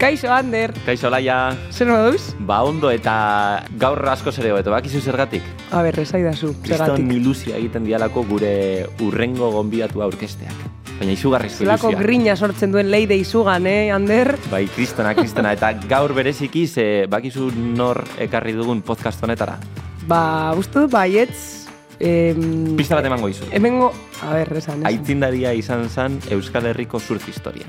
Kaixo, Ander. Kaixo, Laia. Zer moduz? Ba, ondo eta gaur asko zere hobeto, bakizu zergatik? A ber, esaidazu, Kriston zergatik. ilusia egiten dialako gure urrengo gonbidatu aurkesteak. Baina Zelako ilusia. grina sortzen duen leide izugan, eh, Ander? Bai, kristona, kristona. Eta gaur bereziki, ze bakizu nor ekarri dugun podcast honetara. Ba, uste dut, baietz... Em, Pista bat emango izu. Hemengo, a ber, esan, esan. Aitzindaria izan zen Euskal Herriko surf historian.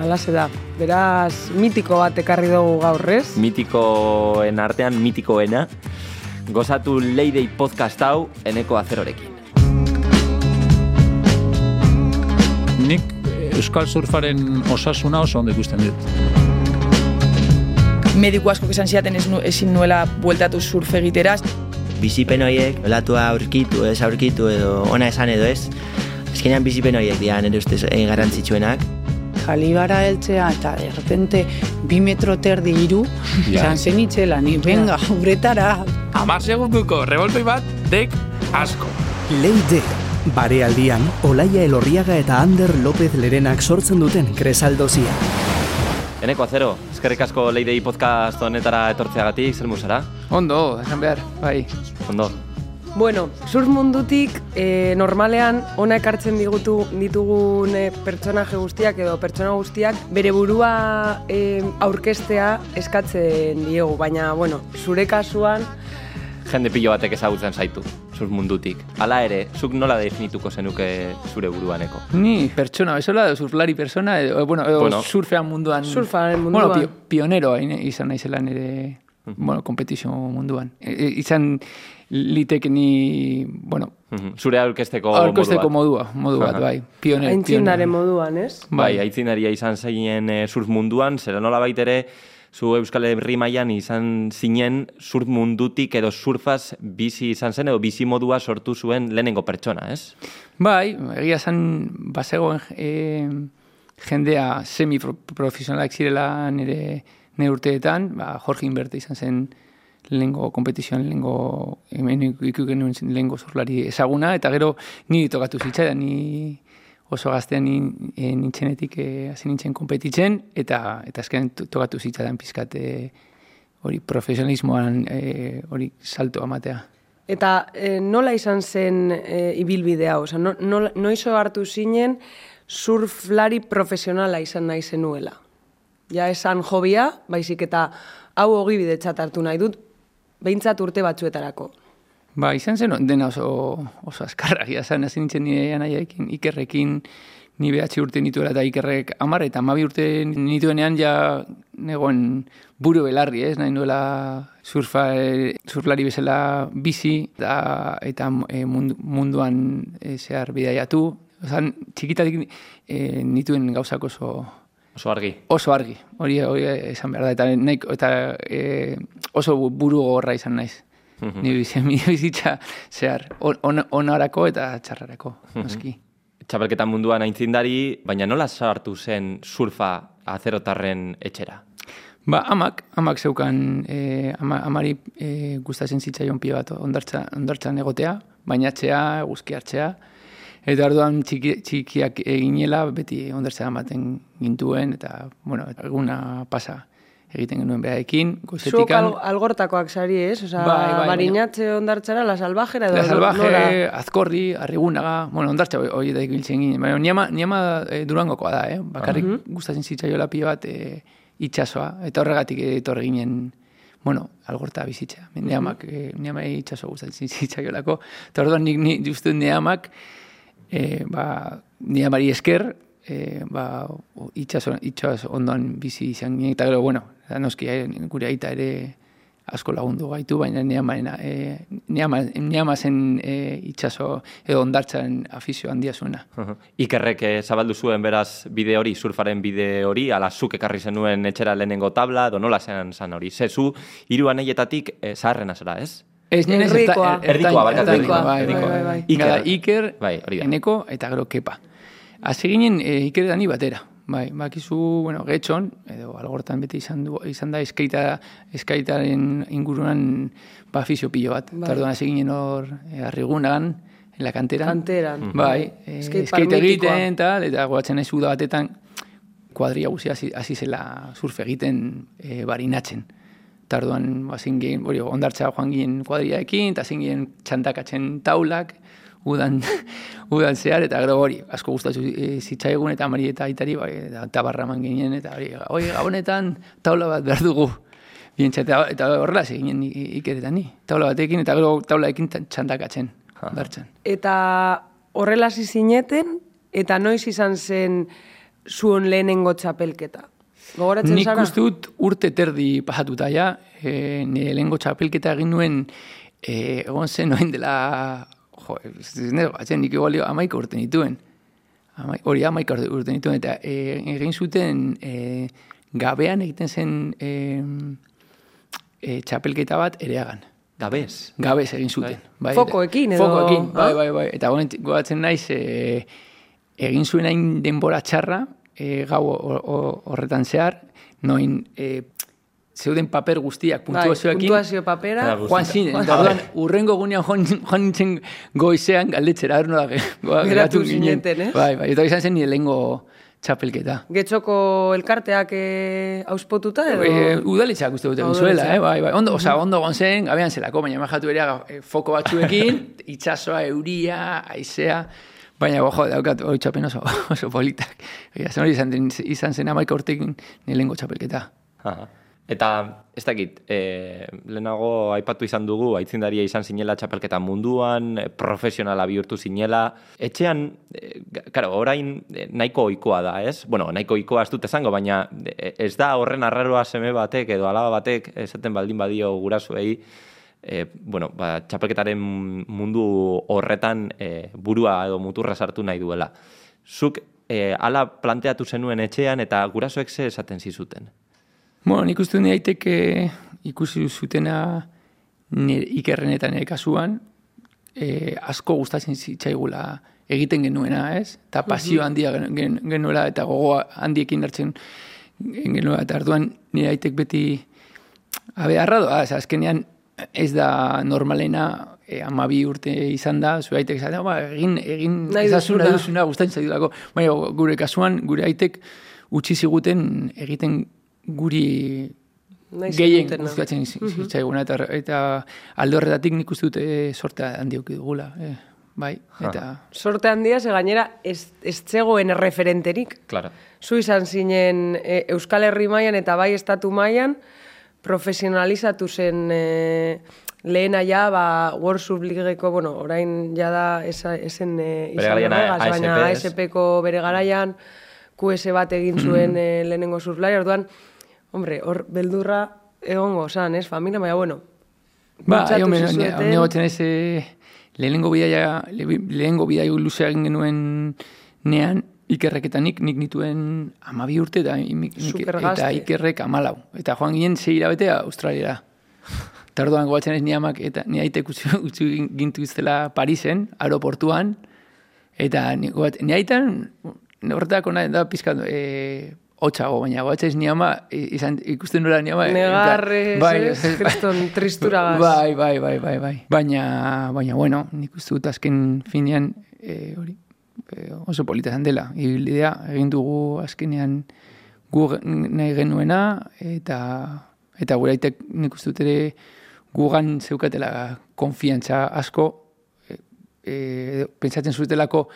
Alase da. Beraz, mitiko bat ekarri dugu gaur, ez? Mitikoen artean mitikoena. Gozatu Leidei podcast hau eneko azerorekin. Nik Euskal Surfaren osasuna oso ondo ikusten dut. mediku asko esan ziaten ez nu, ezin nuela bueltatu surf egiteraz. bizipen horiek, olatua aurkitu, ez aurkitu edo ona esan edo ez. Azkenean bizipen horiek dira nire ustez eh, garrantzitsuenak. Jalibara heltzea eta de repente bi metro terdi iru, Ja. izan zen itxela, ni venga, uretara, Amar segunduko revoltoi bat, dek asko. Leide, barealdian, Olaia Elorriaga eta Ander López Lerenak sortzen duten kresaldozia. Eneko azero, eskerrik asko Leidei podcast honetara etortzeagatik, zer musara? Ondo, esan behar, bai. Ondo. Bueno, surf mundutik e, normalean ona ekartzen digutu ditugun e, pertsonaje guztiak edo pertsona guztiak bere burua e, aurkestea eskatzen diegu, baina bueno, zure kasuan Jende pilo batek ezagutzen zaitu, surf mundutik. Hala ere, zuk nola definituko zenuke zure buruaneko? Ni pertsona bezala, edo surflari persona, edo, bueno, edo Bueno. surfean munduan. Surfaren munduan. Bueno, pio, pionero izan naizela nire, bueno, kompetizio munduan. E, e, izan litek ni, bueno, Mhm. Zure aurkesteko aurkosteko modu bat. modua, modu bat, bai. Pionero. aintzindaren moduan, ez? Bai, aitzinaria izan zeinen eh, surf munduan, zera nola ere, zu Euskal Herri mailan izan zinen surf mundutik edo surfaz bizi izan zen edo bizi modua sortu zuen lehenengo pertsona, ez? Bai, egia zen, bazegoen e, jendea semi-profesionalak zirela nire, nire urteetan, ba, Jorge Inberte izan zen lehengo kompetizioan, lehengo, hemen iku genuen lehengo zurlari ezaguna, eta gero ni tokatu zitzaidan, ni oso gaztean ni, e, nintzenetik e, hasi nintzen kompetitzen, eta, eta azken tokatu zitzaidan pizkat e, hori profesionalismoan e, hori salto amatea. Eta e, nola izan zen e, ibilbide hau? Osa, no, no, noizo hartu zinen surflari profesionala izan nahi zenuela? Ja esan jobia, baizik eta hau ogibide hartu nahi dut, behintzat urte batzuetarako. Ba, izan zen dena oso, oso azkarragia zen, hasi nintzen nire anaiaekin, ikerrekin, ni behatzi urte nituela eta ikerrek amar eta amabi urte nituenean ja negoen buru belarri, ez, nahi nuela surfa, e, surflari bezala bizi eta, eta e, mundu, munduan e, zehar bidaiatu. Ozan, txikitatik e, nituen gauzak oso, Oso argi. oso argi, hori, hori esan behar da, eta, nahiko, eta e, oso buru gogorra izan naiz. Ni bizi- ni bizitza zehar, on, on, onarako eta txarrarako, noski. Txapelketa munduan aintzindari, baina nola sartu zen surfa azerotarren etxera? Ba, amak, amak zeukan, e, ama, amari e, gustatzen zitzaion pio bat ondartza, ondartzan egotea, bainatzea, eguzki hartzea, eta orduan txiki, txikiak eginela beti ondartzea ematen gintuen, eta, bueno, eguna pasa egiten genuen behaekin, Zuok goizetikan. al, algortakoak sari, ez? Osa, Bai, bai, baina- barinatze ondartzara, la salvajera edo La salvaje, nola? azkorri, arrigunaga, bueno, ondartza hori da ibiltzen ginen. Baina niama, niama e, durangokoa da, eh? Bakarrik gustatzen zitzaiola pilo bat e, itxasoa. Eta horregatik etorre ginen, bueno, algorta bizitzea. Neamak, e, neama itxaso gustatzen zitzaiolako. Eta orduan nik ni, justu neamak, e, ba, neamari esker, e, ba, itxaso, itxaso ondoan bizi izan ginen. Eta gero, bueno, noski, eh, gure aita ere asko lagundu gaitu, baina neamarena, e, neama, neama zen e, itxaso edo ondartzaren afizio handia zuena. Ikerrek eh, zabaldu zuen beraz bide hori, surfaren bide hori, ala zuk ekarri zenuen etxera lehenengo tabla, edo nola zen zan hori. Ze, zu, hiru aneietatik eh, zaharrena zara, ez? Ez nire Erdikoa. Erdikoa, barkatu, bai, bai, bai, bai. Iker, Iker. Iker, Bai, hori da. Eneko eta gero Kepa. Hasi ginen e, Iker dani batera. Bai, bakizu, bueno, getxon, edo algortan beti izan, du, izan da eskaita, eskaitaren inguruan ba, afizio pilo bat. Bai. Tarduan hasi ginen hor e, arrigunagan, en la kanteran. Kanteran. Bai, e, mitikoa. egiten, tal, eta goatzen ez batetan, kuadria guzia hasi, zela surf egiten e, barinatzen. Eta orduan, ba, zin gehen, hori, ondartza joan ginen kuadriaekin, eta zin gehen txantakatzen taulak, udan, udan zehar, eta gero hori, asko gustatu e, zitzaigun, eta mari eta aitari, ba, eta tabarra eman ginen, eta hori, hori, gabonetan taula bat behar dugu. Bientsa, eta, eta horrela zeginen ikeretan ni. Taula batekin, eta gero taulaekin txantakatzen, ondartzan. Eta horrela zineten, eta noiz izan zen zuen lehenengo txapelketa. Gogoratzen Nik zara? uste dut urte terdi pasatuta ja, e, nire lehengo txapelketa egin nuen, e, egon zen noen dela, jo, batzen, nik igual amaika urte nituen. Amai, hori amaika urte, nituen, eta e, egin zuten e, gabean egiten zen e, e, txapelketa bat ereagan. Gabez. Gabez egin zuten. Bai. Fokoekin edo- Fokoekin, bai, Ah? bai, bai. Eta gogatzen naiz, e, egin zuen hain denbora txarra, e, gau ho- ho- horretan zehar, noin e, zeuden paper guztiak Bai, puntuazioekin, puntuazio papera. Joan zinen, eta orduan, urrengo gunean joan, joan nintzen goizean galdetzera, ge- goa- Geratu ginen. ez? Bai, bai, eta izan zen nire lehengo txapelketa. Getxoko elkarteak eh, auspotuta edo? E, udaletzak uste dute zuela, udaletxeak. eh? bai, bai. Ondo, oza, ondo gon zen, gabean zelako, baina majatu ere e, foko batzuekin, itsasoa, euria, aizea, baina bojo, daukat hori txapen oso, oso politak. Egia, zen hori izan, izan zen amaika urtekin nilengo txapelketa. Aha. Eta, ez dakit, e, lehenago aipatu izan dugu, aitzindaria izan zinela txapelketa munduan, e, profesionala bihurtu zinela. Etxean, e, karo, orain nahiko ohikoa da, ez? Bueno, nahiko ohikoa ez dut esango, baina ez da horren arraroa seme batek edo alaba batek esaten baldin badio gurasoei, e, bueno, ba, txapelketaren mundu horretan e, burua edo muturra sartu nahi duela. Zuk e, ala planteatu zenuen etxean eta gurasoek ze esaten zizuten? Bueno, nik uste daiteke ikusi zutena nire, ikerren eta nire kasuan, e, asko gustatzen zitzaigula egiten genuena, ez? Eta pasio handia gen, gen, genuela eta gogoa handiekin hartzen genuela. Eta arduan nire aitek beti abe arradoa, ez, azkenean ez da normalena e, amabi urte izan da, zure aitek izan da, ba, egin, egin Nahi ezazu, duzuna. nahi duzuna, gustatzen zaidulako. Baina gure kasuan, gure aitek utzi ziguten egiten guri gehien gustatzen zitzaiguna eta, eta alde horretatik nik uste dut e, sorte handi eduki dugula. E, bai, eta... Sorte handia, ze gainera ez, ez zegoen referenterik. Claro. Zu izan zinen e, Euskal Herri mailan eta bai estatu mailan profesionalizatu zen e, lehena ja, ba, World Leagueko, bueno, orain ja da esa, esen e, garaian horregaz, baina? ASP-ko bere garaian QS bat egin zuen e, lehenengo surflari, orduan, hombre, hor beldurra egongo, zan, ez, familia, baina, bueno, Ba, jo, ne, gotzen ez, lehenengo bidaia, le- lehenengo bidaia luzea egin genuen nean, ikerrek eta nik, nik nituen amabi urte eta, nik, eta ikerrek amalau. Eta joan ginen zei hilabete Australiara. Eta orduan gogatzen ez ni amak eta ni aitek utzi, utzi gintu iztela Parisen, aeroportuan, eta ni, gogat, ni aitan, horretako nahi da pizkat, e, hotxago, baina gogatzen ez ni ama, izan, ikusten nola ni ama. plan, Negarrez, bai, ez, kriston tristuragaz. Bai, bai, bai, bai, bai. Baina, baina, bueno, nik uste dut azken finean, e, hori, oso polita izan dela. Ibilbidea, egin dugu azkenean gu nahi genuena, eta, eta gure aitek nik uste dut ere gugan zeukatela konfiantza asko, e, e, pentsatzen zutelako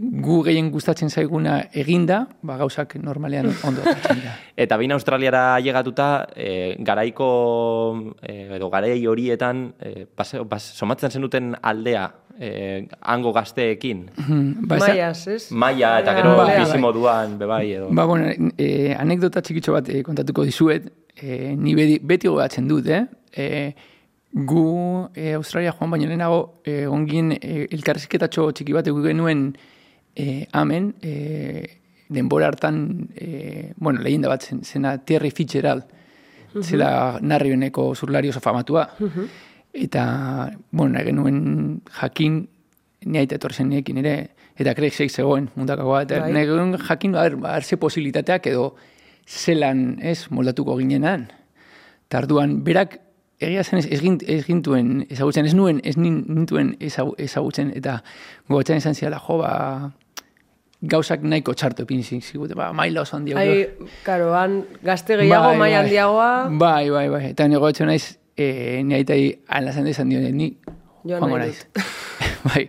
gu gehien gustatzen zaiguna eginda, ba gauzak normalean ondo dira. Eta bain Australiara llegatuta, e, garaiko, e, edo garai horietan, e, bas, bas, somatzen zenuten aldea, e, hango gazteekin. Ba, eza- Maiaz, ez? Maia eta gero Bai, bai. bizimoduan, bebai, edo. Ba, bueno, e, anekdota txikitxo bat e, kontatuko dizuet, e, ni beti, beti gogatzen dut, eh? E, gu e, Australia joan baino lehenago, e, ongien e, elkarrizketatxo txiki bat egu genuen e, amen, e, denbora hartan, e, bueno, lehenda bat zen, zena Terry Fitzgerald, zela narrioneko zurlari oso famatua. Eta, bueno, nahi genuen jakin, ni aita etorri zen niekin ere, eta Craig Shake zegoen mundakagoa, eta Bai. nahi genuen jakin, ba, ba, ze posibilitateak edo zelan, ez, moldatuko ginenan. Eta arduan, berak, egia zen ez, ez, gint, ez gintuen ezagutzen, ez nuen, ez nin- nintuen ezagu- ezagutzen, eta gogotzen izan ziala, jo, ba, gauzak nahiko txarto epin zigute, ba, maila oso handiago. Ai, karo, han gazte gehiago, Bai, mai bai. handiagoa, Bai, bai, bai. Eta nego etxo naiz, e, ni aitai alazan izan dio, ni Joan joango nahi naiz. bai,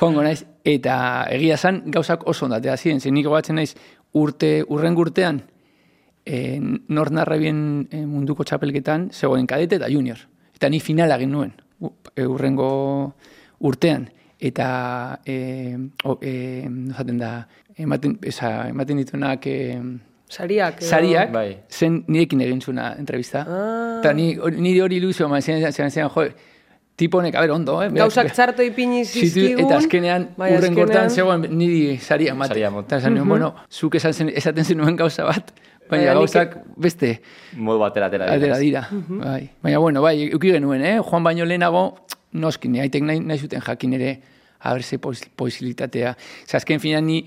joango naiz. Eta egia zan, gauzak oso ondatea ziren. Zer nik gogatzen naiz, urte, urren urtean, e, nor narrabien e, munduko txapelketan, zegoen kadete eta junior. Eta ni finala egin nuen, urrengo urtean. Eta, e, o, e, nozaten da, ematen, esa, ematen dituenak, e, sariak. edo- sariak, Bai. zen nirekin egin zuna entrevista. Ah. Eta ni, nire hori ilusio, ma, zian, zian, zian, jo, tipo honek, a ber, ondo, eh? Gauzak txarto ipini zizkigun. Eta azkenean, bai, urren gortan zegoen niri saria mate. Saria mate. Eta esan nuen, bueno, zuk esan zen, esaten zenuen gauza bat, baina nik- gauzak beste Modu batera atera. dira, atera dira. bai. Baina, bueno, bai, euki genuen, eh? Juan baino lehenago, noski, ni haitek nahi, nahi zuten jakin ere, haber ze pos- posibilitatea. Zer, azken finan ni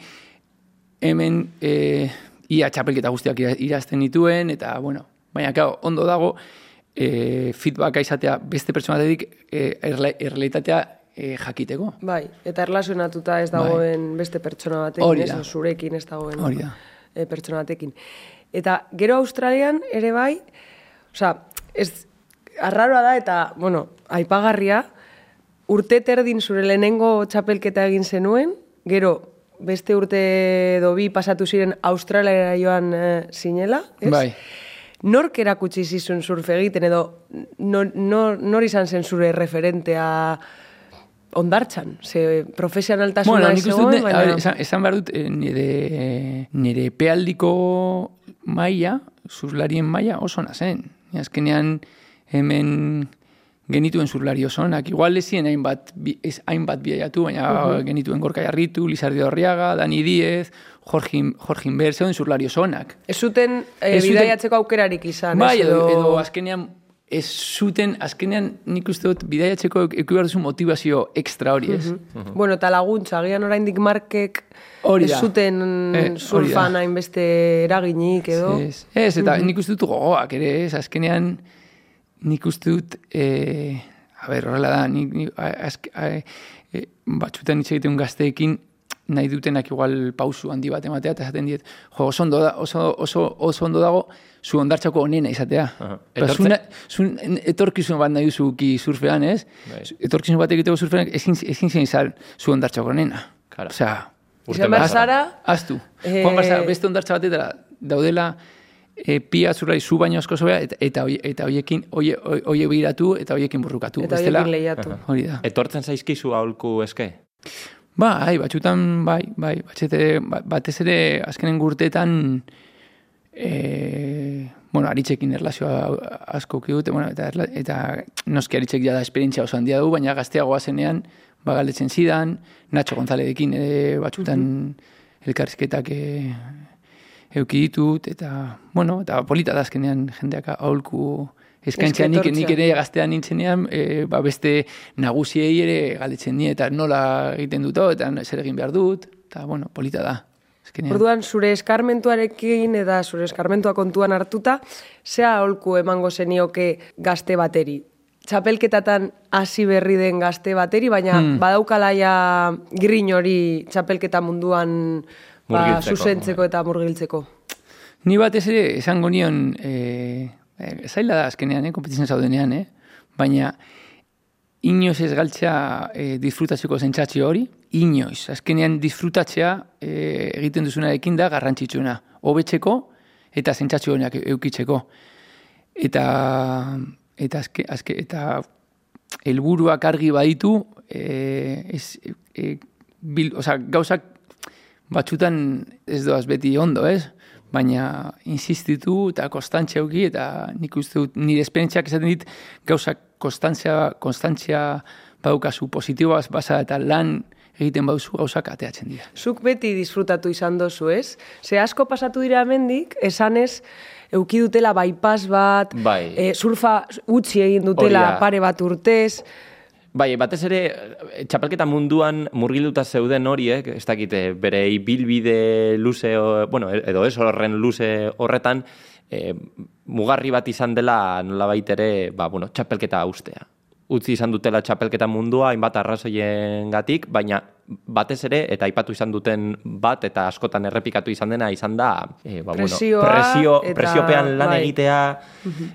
hemen e, ia txapelketa guztiak ira- irazten dituen, eta, bueno, baina, claro, ondo dago, e, feedbacka izatea beste pertsonatetik e, erle, errealitatea e, jakiteko. Bai, eta erlazionatuta ez dagoen beste pertsona batekin, ez, zurekin ez dagoen Hori da. eh, pertsona batekin. Eta gero Australian ere bai, osea, ez, arraroa da eta, bueno, aipagarria, urte terdin zure lehenengo txapelketa egin zenuen, gero beste urte edo bi pasatu ziren Australiara joan eh, zinela, ez? Bai. Nork erakutsi zizun surf egiten edo nor, nor, nor izan zen zure referentea ondartzan? Ze profesionaltasuna Bueno, ez nik uste zegoen, dut, baina... esan, esan behar dut, eh, nire, nire epealdiko maila, zurlarien maila oso ona zen. Ni Azkenean hemen genituen zurlari oso onak. Igual ezien hainbat, ez hainbat biaiatu, baina genituen Gorka Jarritu, Lizardi Orriaga, Dani Diez, Jorge, Jorge Inber, zeuden zurlari oso onak. Ez zuten zuten- bidaiatzeko aukerarik izan, Bai, edo, edo azkenean ez zuten, azkenean nik uste dut bidaiatzeko eki behar duzu motivazio ekstra hori ez. Bueno, eta laguntza, agian oraindik markek Hori ez zuten Eh, surfan hainbeste eraginik edo... Ez, ez eta nik uste dut gogoak ere, ez, azkenean nik uste dut, e, a ber, horrela da, nik, nik a, azk- a, e, batzutan hitz egiten gazteekin, nahi dutenak igual pausu handi bat ematea, eta esaten diet, jo, oso ondo, da, oso, oso, oso ondo dago, zu ondartxako onena izatea. Ba, Etortze- zuna- zun etorkizun bat nahi duzuki surfean, ez? Bai. Etorkizun bat egiteko surfean, ezin, ezin zen izan zu ondartxako onena. Osea, Urte Izan behar zara, Aztu. Eh, Joan bazara, beste ondartza batetara daudela e, pia zurrai zu baino asko zobea, eta, eta, eta hoiekin, hoie, hoie, hoie behiratu, eta hoiekin burrukatu. eta Bestela- lehiatu. Hori da. Etortzen zaizkizu aholku eske? Bai, batxutan, bai, bai, batxete, ba- batez ere azkenen gurtetan, e, bueno, aritzekin erlazioa asko dute, bueno, eta, eta noski aritzek ja da esperientzia oso handia du, baina gazteagoa zenean, bagaletzen zidan, Nacho Gonzaledekin ere batxutan elkarrizketak e, euki ditut, eta, bueno, eta polita da azkenean jendeak aholku eskaintzea nik, nik ere gaztean nintzenean, e, ba beste nagusiei ere galdetzen nie, eta nola egiten dut, eta zer egin behar dut, eta, bueno, polita da. Azkenean. Orduan, zure eskarmentuarekin eta zure eskarmentua kontuan hartuta, zea holku emango zenioke gazte bateri? Txapelketatan hasi berri den gazte bateri, baina Hmm. badaukalaia grin hori txapelketa munduan ba, zuzentzeko eta murgiltzeko. Ni batez ere esango nion, e, e, zaila da azkenean, eh, kompetizien zaudenean, eh? baina inoiz ez galtzea e, disfrutatzeko zentzatxio hori, inoiz. Azkenean disfrutatzea e, egiten duzunarekin da garrantzitsuna. Hobetzeko eta zentzatxio honak eukitzeko. Eta, eta, azke, azke, eta helburuak argi baditu, e, ez, e, bil, oza, gauzak batzutan ez doaz beti ondo, ez? Baina insistitu eta konstantzia auki eta nik uste dut nire esperientziak esaten dit gauzak konstantzia, konstantzia badaukazu positiboaz basa eta lan egiten bauzu gauzak ateatzen dira. Zuk beti disfrutatu izan dozu, ez? Ze asko pasatu dira hemendik, esanez, euki dutela bypass bat, Bai. eh, surfa utzi egin dutela Hori da. pare bat urtez, Bai, batez ere, eh, txapelketa munduan murgilduta zeuden horiek, ez dakite, bere ibilbide luze, bueno, edo ez horren luze horretan, e, mugarri bat izan dela nolabait ere, ba, bueno, txapelketa ustea. Utzi izan dutela txapelketa mundua, hainbat arrazoien gatik, baina batez ere, eta aipatu izan duten bat, eta askotan errepikatu izan dena, izan da, e, ba, Presioa bueno, presio, eta- presiopean lan bai. egitea,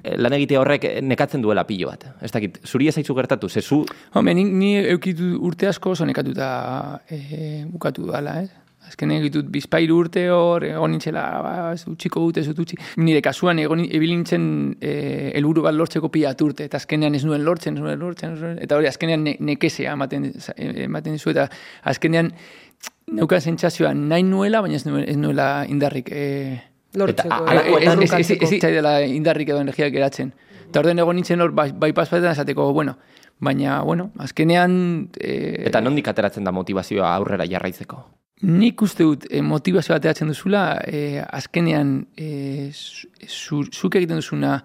eh, lan egitea horrek nekatzen duela pilo bat. Ez dakit, zuri ez zaitzu gertatu, ze zu, Hombre, ni, ni eukitu urte asko oso nekatuta e, bukatu dala, ez? Azken egitut bizpairu urte hor, egon nintzela, ba, utxiko dut, ez dut utxi. Nire kasuan egon ebilintzen e, elburu bat lortzeko pila urte, eta azkenean ez nuen lortzen, ez nuen lortzen, ez nuen, eta hori azkenean ne, nekesea ematen, ematen dizu, eta azkenean neukan sentsazioa nahi nuela, baina ez, nuen, ez nuela indarrik. E, Lortzeko. Eta, eh, ez, ez, ez, zaidela indarrik edo energiak geratzen. Eta orden egon nintzen hor, bai, bai paspaetan esateko, bueno, baina, bueno, azkenean... E, eta nondik ateratzen da motivazioa aurrera jarraitzeko? Nik uste dut e, motivazioa ateratzen duzula, e, azkenean e, zu, zu- zuk egiten duzuna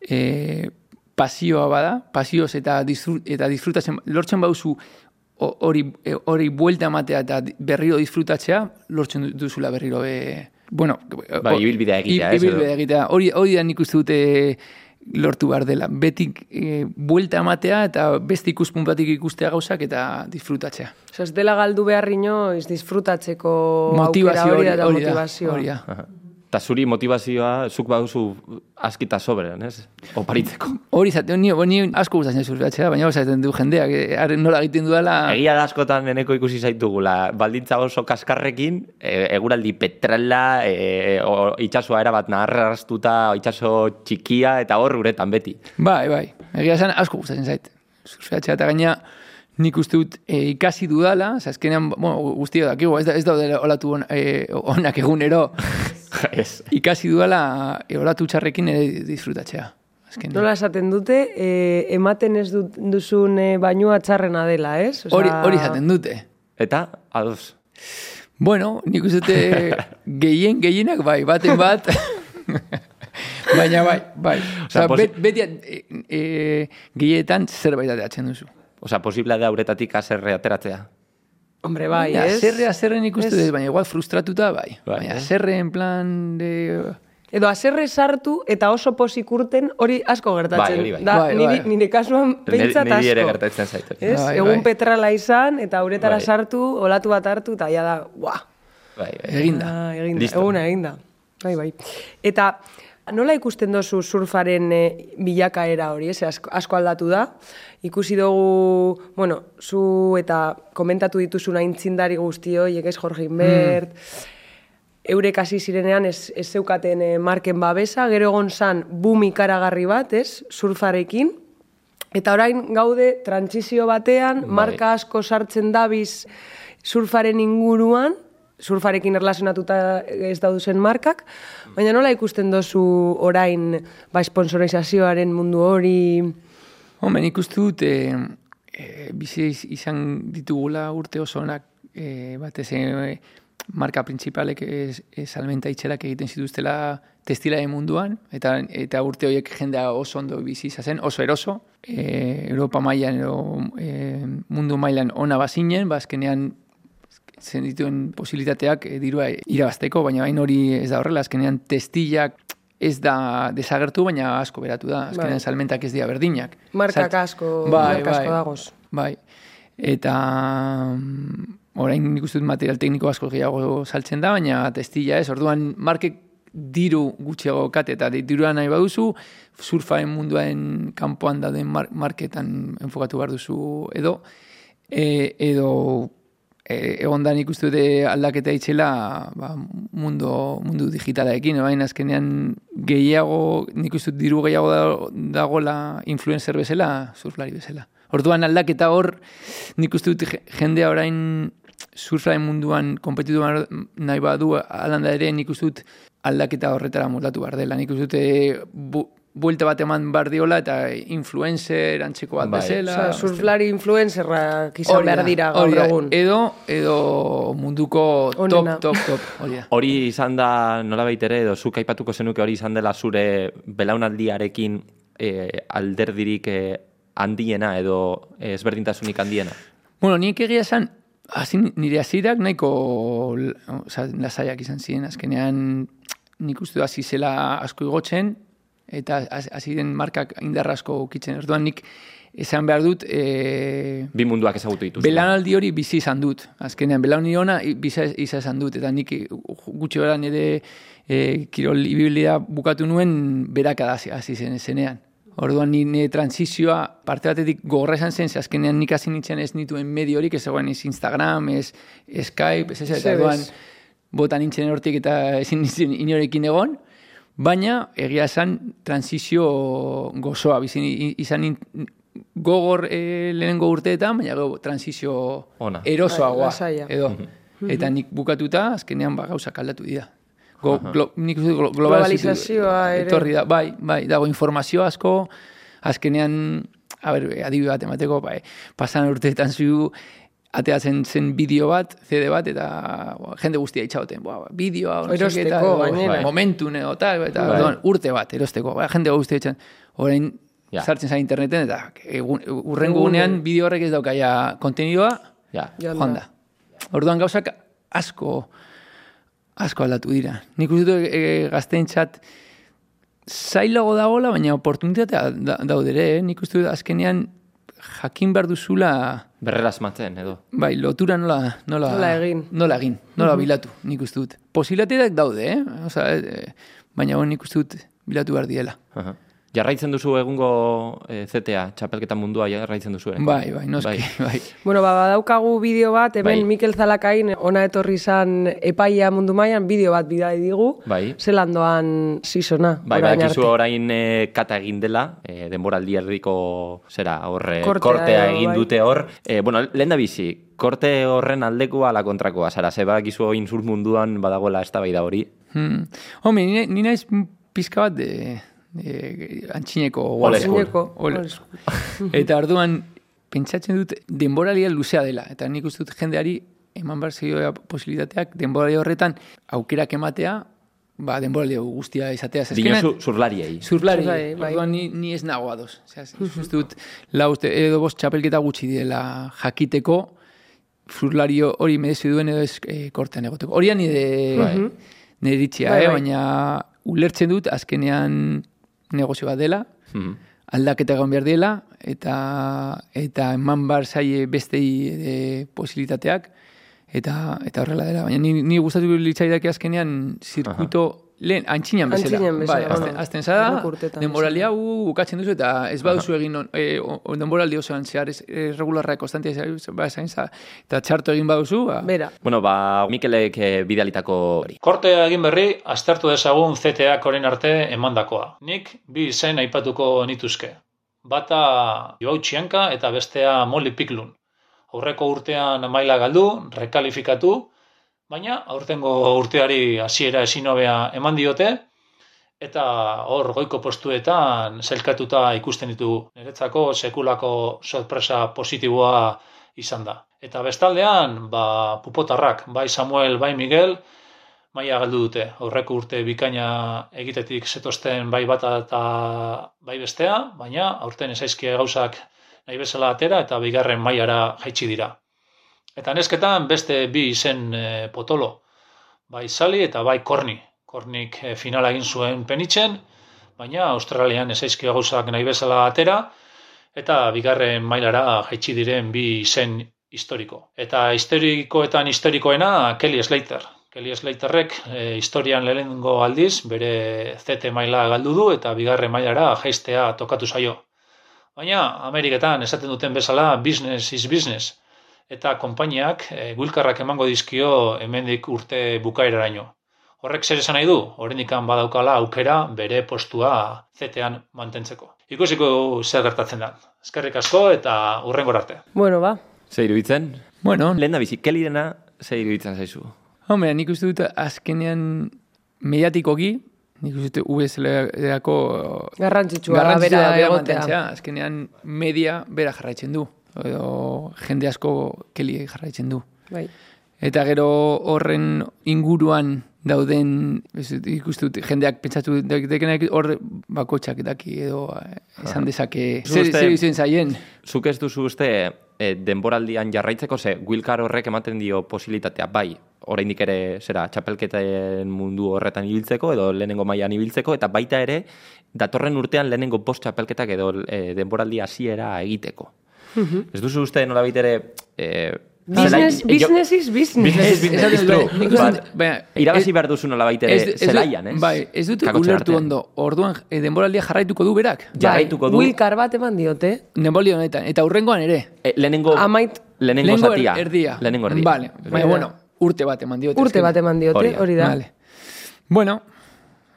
e, pasioa bada, pasioz eta, disfru, eta disfrutatzen, lortzen bauzu ho- hori hori buelta ematea eta berriro disfrutatzea, lortzen du- duzula berriro e, bueno, o- ibilbidea egitea, ez, Ibilbidea egitea. Hori, hori da nik uste dute lortu behar dela. Betik e, buelta ematea eta beste ikuspun batik ikustea gauzak eta disfrutatzea. Osa, ez dela galdu behar inoiz disfrutatzeko Motivazio aukera hori hori, da hori da. motivazioa. Hori da. Eta zuri motivazioa, zuk baduzu askita soberen, ez? Oparitzeko. Hori zaten, ni, ni asko gustatzen surfeatzea, baina zaten du jendeak, eh, haren nola egiten dudala... Egia da askotan eneko ikusi zaitugula, baldintza oso kaskarrekin, e, eguraldi petrala, e, o, itxasoa erabat naharrastuta, itxaso txikia, eta hor uretan beti. Bai, bai, egia esan asko gustatzen zait. Surfeatzea eta gaina nik uste dut eh, ikasi dudala, azkenean, bueno, guztio dakigu, ez, da, ez daude olatu on, eh, onak egunero, ez. ikasi dudala eh, olatu txarrekin ere disfrutatzea. Azkenean. Nola esaten dute, eh, ematen ez dut, duzun eh, bainua txarrena dela, ez? Osea, Hori, hori zaten dute. Eta, ados. Bueno, nik uste dute gehien, gehienak bai, baten bat. Baina bai, bai. Osa, posi- bet, beti e, e, gehietan zerbait ateratzen duzu. Osea, posiblea da uretatik aserre ateratzea. Hombre, bai, ez? Zerre, azerre nik uste dut, baina igual frustratuta bai. Bai, baina, eh? zerre en plan de... Edo aserre sartu eta oso posik urten hori asko gertatzen. Bai, hori bai. Da, Bai, niri, bai. nire kasuan pentsat Niri asko. ere gertatzen zait. hori. Ez? Bai, Egun bai. petrala izan eta uretara Bai. sartu, olatu bat hartu, eta ja da, buah, Bai, bai. Eginda. Ah, eginda, Listo. eguna eginda. Bai, bai. Eta nola ikusten dozu surfaren e, bilakaera hori, ez? Asko, asko aldatu da. Ikusi dugu, bueno, zu eta komentatu dituzun aintzindari guzti horiek, ez Jorge Inbert, eurek hasi zirenean ez, ez zeukaten e, marken babesa, gero egon zan boom ikaragarri bat, ez? Surfarekin. Eta orain gaude trantsizio batean, Bai. marka asko sartzen dabiz surfaren inguruan, surfarekin erlazionatuta ez dauduzen markak, baina nola ikusten dozu orain ba, sponsorizazioaren mundu hori... Hombre, nik uste dut, e, e, bizi iz- izan ditugula urte oso e, batez e, marka principalek ez, ez salmenta itxerak egiten zituztela testilaren munduan, eta, eta urte horiek jendea oso ondo bizi zen, oso eroso, e, Europa mailan e, mundu mailan ona bazinen, ba zen dituen posibilitateak e, dirua irabazteko, baina hain hori ez da horrela, azkenean testillak ez da desagertu, baina asko beratu da. Azkenean Bai. salmentak ez dira berdinak. Markak Salt- asko- marka asko dagoz. Bai. Eta mm, orain nik uste dut material tekniko asko gehiago saltzen da, baina testilla ez. Orduan markek diru gutxiago kate eta dirua nahi baduzu, surfaen munduaren kanpoan dauden mar marketan enfokatu behar duzu edo, e, edo e, egon da nik uste dute aldaketa itxela ba, mundu, mundu digitalaekin, baina azkenean gehiago, nik uste dut diru gehiago da- dagoela influencer bezala, surflari bezala. Orduan aldaketa hor, nik uste dut je- jendea orain surflaren munduan kompetitu nahi badu alanda ere, nik uste dut aldaketa horretara moldatu behar dela. Nik uste dut buelta bat eman behar diola eta influencer antzeko bat Bai. bezala. Osea, surflari influencerrak izan behar dira gaur egun. Edo, edo munduko Onena. top, top, top, hori da. Hori izan da, nola ere, edo zuk aipatuko zenuke hori izan dela zure belaunaldiarekin e, alderdirik e, handiena edo e, ezberdintasunik handiena. Bueno, nik egia esan, hasi, nire hasirak nahiko oza, lasaiak izan ziren, azkenean nik uste du hasi zela asko igotzen, eta has- hasi den markak indarrasko ukitzen. Orduan nik esan behar dut, e, Bi munduak ezagutu dituzte. Belanaldi hori bizi izan dut. Azkenean, belanaldi ona bizi izan dut. Eta nik gutxi gara nire e, kirol ibilia bukatu nuen berakada hasi- zen zenean. Orduan ni nire transizioa parte batetik gogorra izan zen, ze azkenean nik hasi nintzen ez nituen medio horik, ez zegoen ez Instagram, ez Skype, ez ez, eta orduan bota nintzen hortik eta ezin nintzen inorekin egon, baina egia esan transizio gozoa, bizi i- izan nin- gogor e, lehenengo urteetan, baina gero transizio Ona. erosoagoa. Bai, lasaia. edo. Eta nik bukatuta, azkenean ba, gauzak aldatu dira. Go, glo, nik glo, Globalizazioa ere. Etorri da, bai, bai, dago informazio asko, azkenean, a ber, adibide bat emateko, bai, pasan urteetan zu, ateatzen zen bideo bat, CD bat, eta bo, jende guztia itxauten, boa, bideoa, Erosteko, gainera. bai, momentu, neo, tal, eta Bai. orduan, urte bat, erosteko, bai, jende guztia itxaten, orain, Ja. sartzen zen interneten, eta egun, urrengo gunean bideo horrek ez daukaia kontenidoa, Ja. Joan joan da. Orduan gauzak asko asko aldatu dira. Nik uste dut e, gazteentzat zailago dagoela, baina oportunitatea da, daude ere, eh? nik uste dut azkenean jakin behar duzula Berrera asmatzen, edo. bai, lotura nola, nola, Nola egin. Nola egin, nola bilatu, nik uste dut. Posibilitateak daude, eh? Osa, eh, baina bon, nik uste dut bilatu behar diela. Aha. Jarraitzen duzu egungo eh, ZTA, txapelketa mundua jarraitzen duzu. ere? Bai, bai, noski, bai. Bueno, ba, badaukagu bideo bat, hemen Bai. Mikel Zalakain ona etorri izan epaia mundu mailan bideo bat bidali digu. Bai. Zelan doan sisona. Bai, badakizu arte. orain eh, kata egin dela, eh, denboraldi erdiko zera, horre, Kortea kortea, edo, egin bai. dute hor. Eh, bueno, lehen da bizi, korte horren aldekoa ala kontrakoa, zara, ze badakizu oin zur munduan badagoela eztabaida hori. Hmm. Home, ni, ni naiz pizka bat de, de antxineko school. Eta orduan, pentsatzen dut denboralia luzea dela. Eta nik uste dut jendeari eman behar zioa posibilitateak denboralia horretan aukerak ematea, ba, denboralia guztia izatea. Ze azkenean- Dinozu zurlariei. Zurlari, Zurlari, bai. orduan ni, ni ez nago ados. Osea, uste dut, lau uste, edo bost txapelketa gutxi diela jakiteko, zurlari hori merezi duen edo ez e, kortean egoteko. Horian nire, Bai. nire iritzia, Bai, eh? bai. baina ulertzen dut azkenean negozio bat dela, Mhm. aldaketa egon behar dela, eta, eta eman bar zaie bestei e, posibilitateak, eta, eta horrela dela. Baina ni, ni gustatu litzaidake azkenean zirkuito, lehen, antxinan bezala. Antxinan bezala, Bai, azten, bueno, azten zara, horrek urtetan denboralia u, bukatzen duzu, eta ez baduzu egin, on, e, o, o, denboraldi osoan zehar, ez, e, regularra konstantia ba, zain za, eta txarto egin baduzu, ba, Bera. Bueno, ba, Mikelek eh, bidalitako hori. Kortea egin berri, aztertu dezagun CTA koren arte emandakoa. Nik bi izen aipatuko nituzke. Bata Joau Txianka eta bestea Molly Piklun. Aurreko urtean maila galdu, rekalifikatu, baina aurtengo urteari hasiera ezin hobea eman diote, eta hor goiko postuetan zelkatuta ikusten ditu niretzako sekulako sorpresa positiboa izan da. Eta bestaldean, ba, pupotarrak, bai Samuel, bai Miguel, maila galdu dute. Aurreko urte bikaina egitetik zetosten bai bata eta bai bestea, baina aurten ezaizkie gauzak nahi bezala atera eta bigarren mailara jaitsi dira. Eta nesketan beste bi izen e, potolo, bai Sali eta bai Korni. Kornik e, finala egin zuen penitzen, baina Australian ezaizkie gauzak nahi bezala atera, eta bigarren mailara jaitsi diren bi izen historiko. Eta historikoetan historikoena Kelly Slater. Kelly Slaterrek e, historian lehenengo aldiz bere ZT maila galdu du eta bigarren mailara jaistea tokatu zaio. Baina Ameriketan esaten duten bezala business is business eta konpainiak e, guilkarrak emango dizkio hemendik urte bukaeraraino. Horrek zer esan nahi du? Horrendikan badaukala aukera bere postua zetean mantentzeko. Ikusiko zer gertatzen da. Eskerrik asko eta urrengor arte. Bueno, ba. Ze iruditzen? bueno, Lehen da bizi, kelirena ze iruditzen zaizu? Hombre, nik uste dut azkenean mediatikoki, nik uste dut USL-ako Garrantzitsua da bera mantentzea. Azkenean media bera jarraitzen du. Edo jende asko keli jarraitzen du. Bai. Eta gero horren inguruan dauden, dut, jendeak pentsatu dekenak hor bakotxak daki edo eh, esan dezake, zer, izen zaien. Zuk ez duzu uste eh, denboraldian jarraitzeko, ze Wilkar horrek ematen dio posibilitatea, bai, oraindik ere zera txapelketen mundu horretan ibiltzeko edo lehenengo mailan ibiltzeko eta baita ere datorren urtean lehenengo bost txapelketak edo e, denboraldi hasiera egiteko. Ez duzu uste nola ere e, Business, zelai- business is business. Business is business, it's true. nik baina, Irabazi behar duzu nola ere ez- ez dut- zelaian, ez? Bai, ez dut ulertu ondo. Orduan, e, denboraldia jarraituko du berak. Jarraituko du. Wilkar bat eman diote. Denboraldi honetan. Eta hurrengoan ere. E, lehenengo, Amait- lehenengo Lehenengo zatia. er- erdia. Lehenengo erdia. Vale. Baina, bueno, urte bat eman diote. Urte bat eman diote, Hori da. Vale. Bueno,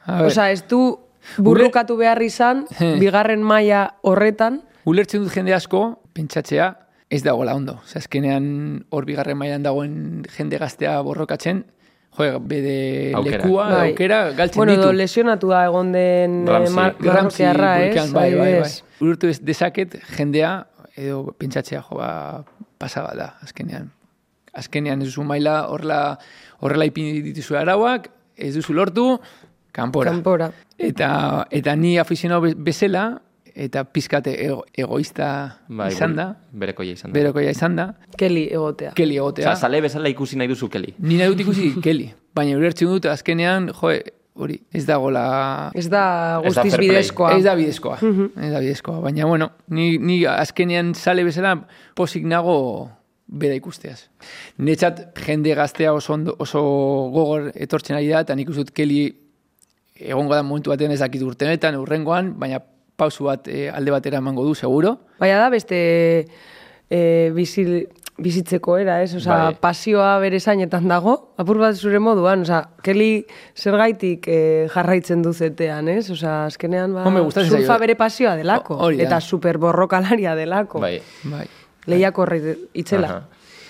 a ver. Osa, ez du burrukatu behar izan, He. bigarren maila horretan, Ulertzen dut jende asko, pentsatzea, ez dagoela ondo. Osa, azkenean hor bigarren mailan dagoen jende gaztea borrokatzen, jo, bede Aukera. lekua, Bai. aukera, galtzen bueno, ditu. edo lesionatua egon den eh, Ramsey. mar Ramsey, marrokearra, ez? Vulcan, bai, bai, bai. Ulertu ez dezaket jendea, edo pentsatzea, jo, ba, pasaba da, azkenean. Azkenean ez duzu maila horrela, horrela ipini dituzu arauak, ez duzu lortu, kanpora. Kanpora. Eta, eta ni afizionau be- bezala, eta pizkate ego, egoista Bai, izan da, Berekoia izan da. berokoia izan da, Keli egotea. keli egotea. Osa, zale bezala ikusi nahi duzu keli. Ni nahi dut ikusi keli, baina ulertzen dut azkenean, jo, hori, ez dagoela Ez da Ez da guztiz bidezkoa. Ez da bidezkoa, ez da bidezkoa. Baina, bueno, ni, ni azkenean sale bezala posik nago bera ikusteaz. Netzat jende gaztea oso, ondo, oso gogor etortzen ari da, eta nik dut keli egongo da momentu batean ez dakit urtenetan, urrengoan, baina pausu bat eh, alde batera emango du, seguro. Baina da beste e, bizil, bizitzeko era, ez? Osa, Bai. pasioa bere zainetan dago, apur bat zure moduan, osa, keli zergaitik e, jarraitzen du zetean, ez? Osa, azkenean, ba, gustatzen surfa zaio. bere pasioa delako, da. eta super borrokalaria delako. Bai. Bai. Lehiako horri itzela. Aha.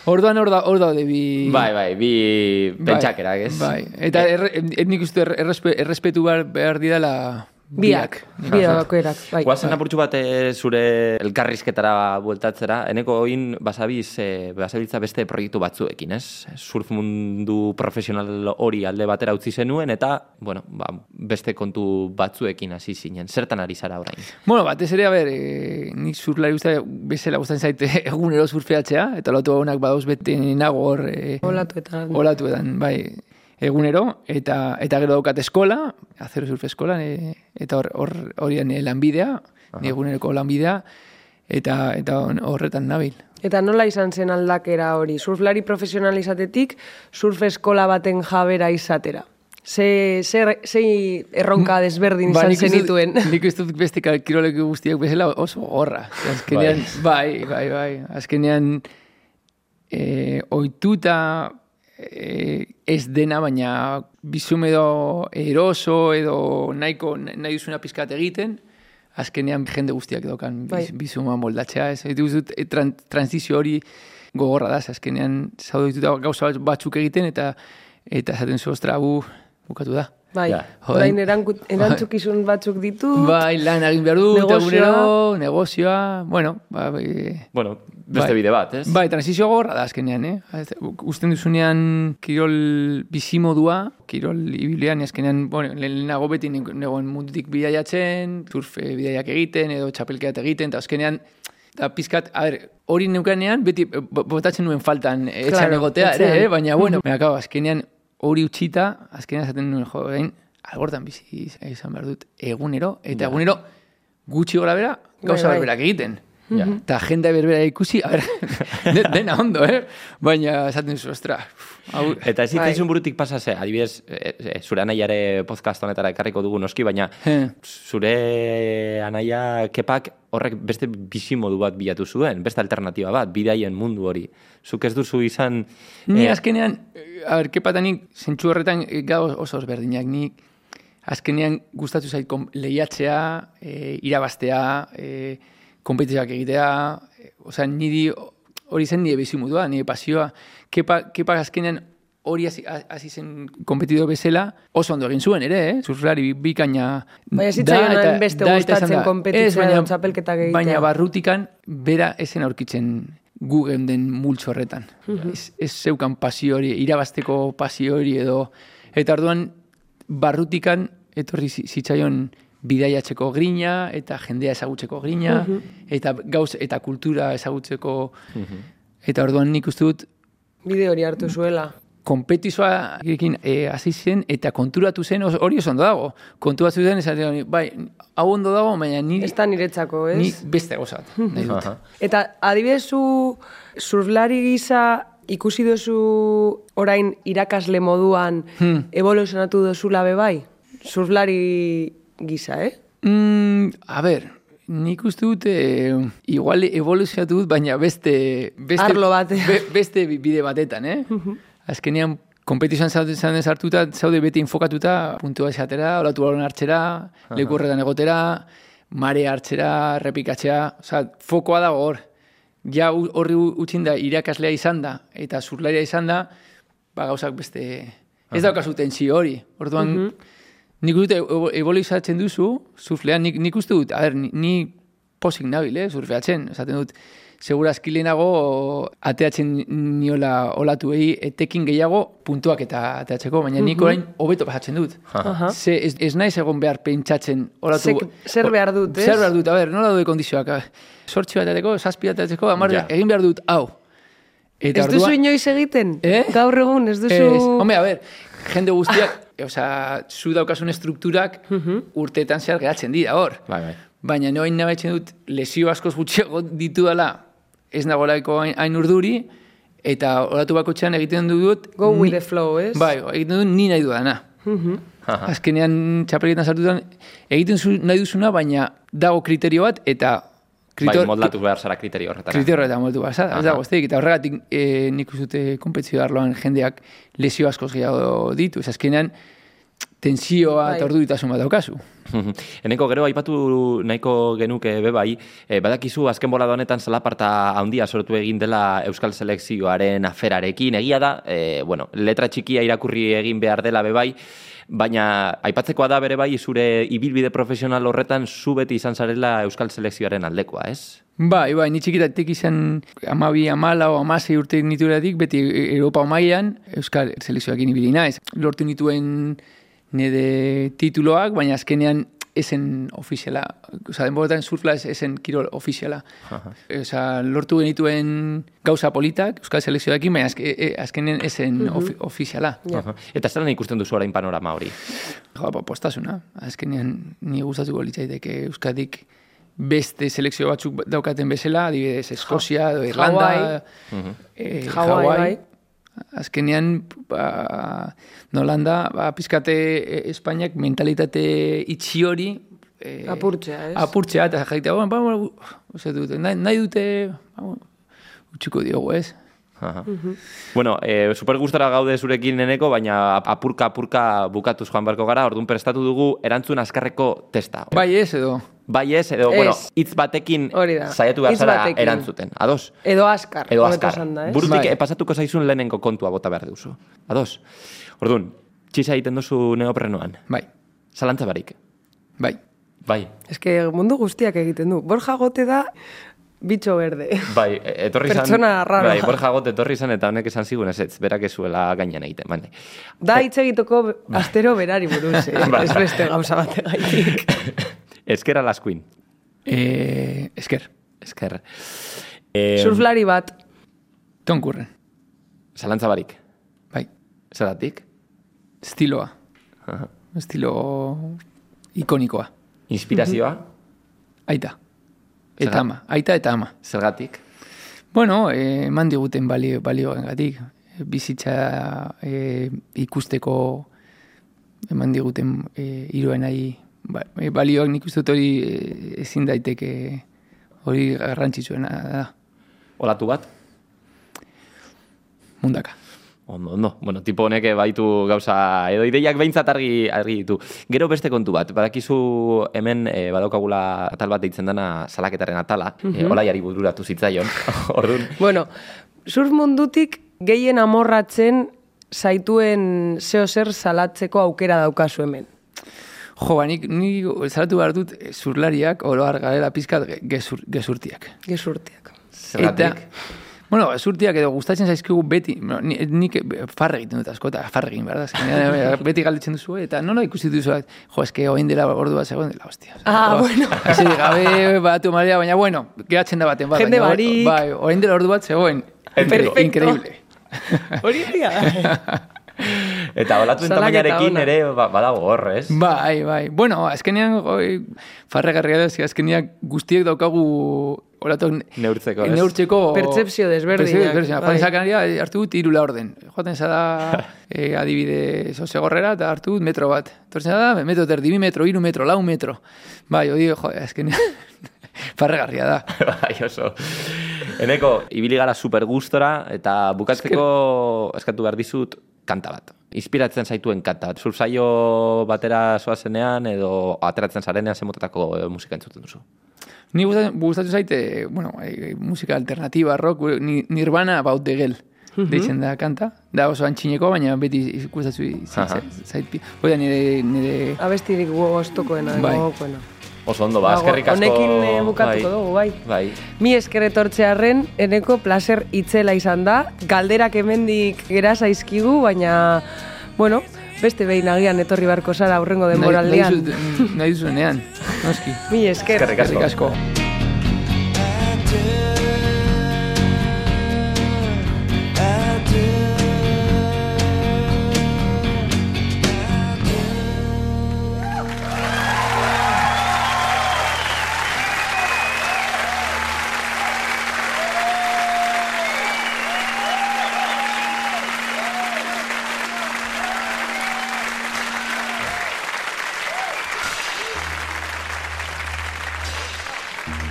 Orduan hor da, hor daude bi... Bai, bai, bi Bai, pentsakerak, ez? Bai, eta erre, et, nik uste erre- errespe, errespetu behar, behar didala Biak, biak bakoerak, bai. Guazen apurtxu bat eh, zure elkarrizketara bueltatzera, eneko oin basabiz, eh, basabiltza beste proiektu batzuekin, ez? Surf mundu profesional hori alde batera utzi zenuen, eta, bueno, ba, beste kontu batzuekin hasi zinen. Zertan ari zara orain? Bueno, batez ere, a ber, e, nik surflari guztia bezala gustatzen zaite egunero surfeatzea, eta olatu honak badauz bete nago hor... E, Olatuetan. olatuetan, bai, egunero, eta eta gero daukat eskola, azero surf eskola, e, eta hor, hor horian e, lanbidea, ni eguneroko lanbidea, eta eta horretan nabil. Eta nola izan zen aldakera hori? Surflari profesional izatetik, surf eskola baten jabera izatera. Ze, ze, ze erronka desberdin Ba, izan zenituen. Nik uste dut beste kirolek guztiak bezala oso gorra. Azkenean, bai, bai, bai. Azkenean, e, oituta e, ez dena, baina bizum edo eroso edo nahiko nahi duzuna pizkat egiten, azkenean jende guztiak dokan Bai. biz, bizuma moldatzea. Ez dut, e, tran, transizio hori gogorra da, azkenean zaude dituta gauza batzuk egiten eta eta esaten zu, ostra, bu, bukatu da. Bai, orain erantzukizun batzuk ditu. Bai, lan egin behar du, Negozioa. negozioa, bueno, ba, bai, Bueno, beste Bai. bide bat, ez? bai, transizio gorra da azkenean, eh? Usten duzunean kirol bizimodua, kirol ibilean, azkenean, bueno, lehenago beti nego- negoen mundutik bidaiatzen, surfe bidaiak egiten, edo txapelkeat egiten, eta azkenean, eta pizkat, a ber, hori neukanean, beti eh, bo- botatzen nuen faltan etxean Claro, egotea, ere, eh? baina, bueno, mm -hmm. azkenean hori utxita, azkenean esaten nuen, jo, gain, algortan bizi izan behar dut, egunero, eta egunero gutxi gora bera, gauza Bai, bai. berberak egiten. Ja. Eta jendea berbera ikusi, a ber, de- dena ondo, eh? Baina esaten zu, ostra, hau, Eta ez Bai. zitzaizun burutik pasa ze, adibidez, e, e, zure anaiare podcast honetara ekarriko dugu noski, baina Eh. zure anaia kepak horrek beste bizimodu bat bilatu zuen, beste alternatiba bat, bidaien mundu hori. Zuk ez duzu izan... Ni eh, azkenean, eh, a ber, kepatanik, zentsu horretan eh, gau oso ezberdinak, ni azkenean gustatu zait lehiatzea, e, irabaztea, e, kompetizioak egitea, osea, niri hori zen nire bizimudua, nire pasioa. Kepa, kepa azkenean hori hasi zen kompetido bezala, oso ondo egin zuen ere, eh? Surflari bikaina Baina ez zitzaion eta- hainbeste da gustatzen baina- edo txapelketak egitea. Baina barrutikan bera esen aurkitzen gu geunden multxo horretan. ez, ez zeukan pasio hori, irabazteko pasio hori edo... Eta orduan barrutikan etorri zi- zitzaion bidaiatzeko grina eta jendea ezagutzeko grina eta gauz eta kultura ezagutzeko eta orduan nik uste dut Bide hori hartu zuela. kompetizoa e, hasi zen eta konturatu zen hori oso ondo dago. Konturatu zen esaten bai, hau ondo dago, baina ni, Ez da niretzako, ez? ni beste gozat. nahi dut. Eta adibidez zu surflari gisa ikusi duzu orain irakasle moduan Hmm. evoluzionatu duzula be bai? Surflari gisa, eh? Mm, a ber, nik uste dut, e, igual evoluzionatu dut, baina beste... beste Arlo batean. be- beste bide batetan, eh? Azkenean, kompetizioan zaude, zaude sartuta, zaude beti infokatuta, puntua esatera, olatu balon hartzera, leku horretan egotera, mare hartzera, repikatzea, oza, fokoa dago hor. Ja horri u- utxin da irakaslea izan da, eta zurlaria izan da, ba gauzak beste... Ez daukazu tentsio hori. Orduan, nik uste dut ebolutizatzen duzu, surflean, nik, nik uste dut, a ber, ni, ni posik nabil, eh, surfeatzen. Esaten dut, segurazki lehenago ateatzen niola olatuei etekin gehiago puntuak eta ateatzeko, baina nik orain hobeto pasatzen dut. Aha. Ze, ez, ez naiz egon behar pentsatzen olatu... Zek- zer behar dut, ez? Zer behar dut, a ber, nola daude kondizioak? Sortxi bat ateko, zazpi bat ateko, amar, Ja. egin behar dut, hau. Eta Ez duzu ordua- inoiz egiten? Eh? Gaur egun ez duzu... Ez, hombre, a ber, jende guztiak, osea, zu daukasun estrukturak urteetan zehar geratzen dira, hor. Bai, bai. Baina noin nabetzen dut lesio askoz gutxiago ditudala ez nagolaiko hain, hain urduri, eta oratu bakotxean egiten dut... Go with the flow, ez? Bai, egiten dut ni nahi dudana. Azkenean txapelketan sartutan egiten zu, nahi duzuna, baina dago kriterio bat, eta Bai, kriterio, moldatu behar zara kriterio horretara. kriterio horretan moltu basa, ez dago, ez eta horregatik e, nik uste kompetizio arloan jendeak lesio askoz gehiago ditu, ez azkenean tensioa Bai. eta orduritasun bat daukazu. Eneko gero aipatu nahiko genuke be bai, e, badakizu azken bolada honetan zalaparta handia sortu egin dela Euskal Selekzioaren aferarekin. Egia da, e, bueno, letra txikia irakurri egin behar dela be bai, baina aipatzekoa da bere bai zure ibilbide profesional horretan zu beti izan zarela Euskal Selekzioaren aldekoa, ez? Bai, bai, ni txikitatik izan amabi, amala o amasei urte nituratik, beti Europa mailan Euskal selekzioakin ibili naiz. Lortu nituen nire tituloak, baina azkenean esen ofiziala. Osa, denboretan surfla esen kirol ofiziala. Osa, lortu genituen gauza politak Euskal selekzioakin, baina azke, e, azkenean esen ofi, ofiziala. Aha. Eta zelan ikusten duzu orain panorama hori? Jo, pa, postasuna. Azkenean ni gustatuko litzaiteke Euskadik beste selekzio batzuk daukaten bezala, adibidez Eskozia edo Irlanda, Hawaii. eh, Hawaii, Hawaii. Azkenean, ba, nolanda, ba, pizkate eh, Espainiak mentalitate itxi hori eh, Apurtzea, ez? Apurtzea, eta jaitea, bueno, ba, uste dute, nahi, nahi dute, ba, utxiko diogu, ez? Aha. Bueno, e, super gustora gaude zurekin neneko, baina apurka apurka bukatuz joan barko gara, orduan prestatu dugu erantzun azkarreko testa. Bai ez edo, Bai ez, edo, Ez. bueno, hitz batekin da. saiatu behar zara erantzuten. Ados? Edo askar. Edo esanda, ez? Burutik Bai. pasatuko zaizun lehenengo kontua bota behar duzu. Ados? Orduan, txisa egiten duzu neoprenoan. bai, Zalantza barik. bai. Bai. Ez que mundu guztiak egiten du. Borja gote da bitxo berde. Bai, e- etorri zan... Pertsona rara. Bai, Borja Got etorri zan eta honek esan zigun ez ez, berak ez zuela gainean egiten, bane. Da hitz egiteko astero berari buruz, eh? Bai. ez beste gauza bategaitik. Ezker alaskuin. Eh, esker, Ezker. E, Surflari bat, Tom Curren, Zalantza barik. bai. Zeratik? Estiloa. Aha. Estilo ikonikoa. Inspirazioa? Aita. Zerga- Eta ama. Aita eta ama. Zergatik? Bueno, eh, eman diguten balio, balioengatik. Bizitza eh, ikusteko eman diguten eh, iruenai ba, balioak nik uste hori eh, ezin daiteke hori garrantzitsuena da. Olatu bat? Mundaka. Ondo, ondo. Bueno, tipo honek baitu gauza edo ideiak behintzat argi, argi ditu. Gero beste kontu bat, badakizu hemen e, badaukagula atal bat deitzen dana salaketaren atala, e, olaiari bururatu zitzaion. Orduan, bueno, surf mundutik gehien amorratzen zaituen zeo zer salatzeko aukera daukazu hemen. Jo, ba, nik, nik salatu behar dut eh, zurlariak oroar garela pizkat ge- gezur, gezurtiak. Gezurtiak. zergatik? Bueno, zurtiak edo gustatzen zaizkigu beti, no, ni- nik farre egiten dut asko, eta farre egin, behar da? Azkenean, eh, beti galdetzen duzu, eta nola ikusi duzu, jo, eske oin dela ordu bat zegoen dela, hostia. Ah, bueno. Hasi gabe batu maria, baina bueno, gehatzen da baten, bai, Jende barik. Bai, orain dela ordu bat zegoen. Perfecto. Increíble. Hori dia. Eta olatuen tamainarekin ere ba, badago hor, ez? Bai, bai. Bueno, azkenean, oi, farregarria da, ze azkenean guztiek daukagu olatu Neurtzeko, ez? neurtzeko... Pertzepzio desberdinak, Pertzepzio desberdinak. bai. Joan zakaria, hartu dut irula orden. Joaten zada e, adibide sosegorrera eta hartu dut metro bat. Tortzen da, metro terdi, bi metro, iru metro, lau metro. Bai, odi, jo, azkenean... farregarria da. bai, oso. Eneko, ibili gara super gustora, eta bukatzeko eskatu behar dizut kanta bat. Inspiratzen zaituen kanta. Zurzaio batera zoazenean, edo ateratzen zarenean zemotako musika entzuten duzu. Ni gustatzen, gustatzen zaite, bueno, e, musika alternativa, rock, ni, Nirvana About the Girl. Deitzen da kanta. Da oso antxineko, baina beti Aha. zait. Oida nire, nire Abestirik goztokoena, Bai. gogokoena. Oso ondo, ba, eskerrik asko. honekin, eh, bukatuko dugu, bai. Bai. Mi esker etortzearren, eneko placer itzela izan da. Galderak hemendik gera zaizkigu, baina, bueno, beste behin agian etorri barko zara aurrengo denboraldian. Nahi, nahi, nahi duzuenean, noski. Mi esker. Eskerrik asko. Eskerrik asko.